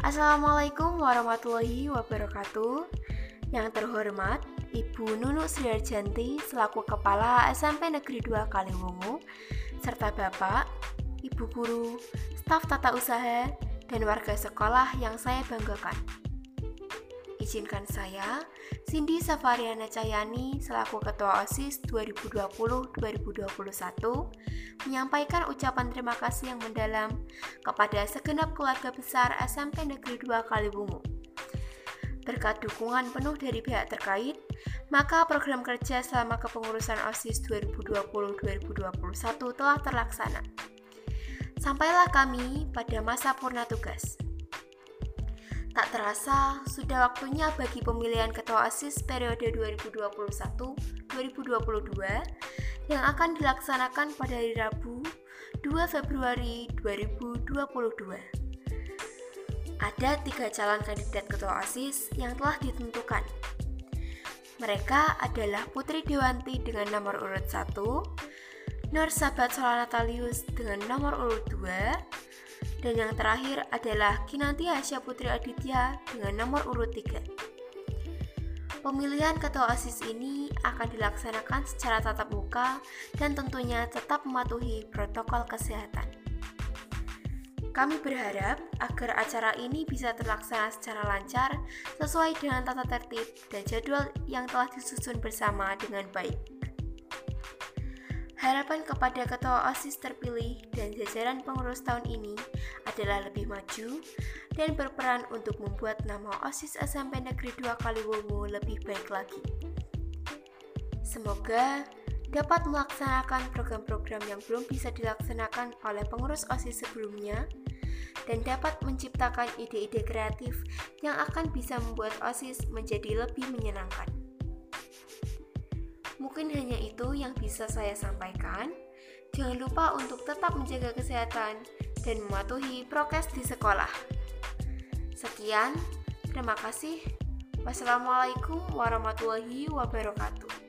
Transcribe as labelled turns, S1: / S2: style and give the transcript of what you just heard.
S1: Assalamualaikum warahmatullahi wabarakatuh. Yang terhormat Ibu Nunu Sriarjanti selaku Kepala SMP Negeri 2 Kaliwungu serta Bapak, Ibu Guru, staf tata usaha, dan warga sekolah yang saya banggakan. Izinkan saya, Cindy Safariana Cahyani selaku Ketua OSIS 2020-2021 menyampaikan ucapan terima kasih yang mendalam kepada segenap keluarga besar SMP Negeri 2 Kaliwungu. Berkat dukungan penuh dari pihak terkait, maka program kerja selama kepengurusan OSIS 2020-2021 telah terlaksana. Sampailah kami pada masa purna tugas. Tak terasa, sudah waktunya bagi pemilihan ketua OSIS periode 2021-2022 yang akan dilaksanakan pada hari Rabu 2 Februari 2022. Ada tiga calon kandidat ketua OSIS yang telah ditentukan. Mereka adalah Putri Dewanti dengan nomor urut 1, Nur Sabat Solanatalius dengan nomor urut 2, dan yang terakhir adalah Kinanti Hasya Putri Aditya dengan nomor urut 3. Pemilihan ketua OSIS ini akan dilaksanakan secara tatap muka dan tentunya tetap mematuhi protokol kesehatan. Kami berharap agar acara ini bisa terlaksana secara lancar sesuai dengan tata tertib dan jadwal yang telah disusun bersama dengan baik. Harapan kepada ketua OSIS terpilih dan jajaran pengurus tahun ini adalah lebih maju dan berperan untuk membuat nama OSIS SMP Negeri 2 Kaliwungu lebih baik lagi. Semoga dapat melaksanakan program-program yang belum bisa dilaksanakan oleh pengurus OSIS sebelumnya dan dapat menciptakan ide-ide kreatif yang akan bisa membuat OSIS menjadi lebih menyenangkan. Mungkin hanya itu yang bisa saya sampaikan. Jangan lupa untuk tetap menjaga kesehatan dan mematuhi prokes di sekolah. Sekian, terima kasih. Wassalamualaikum warahmatullahi wabarakatuh.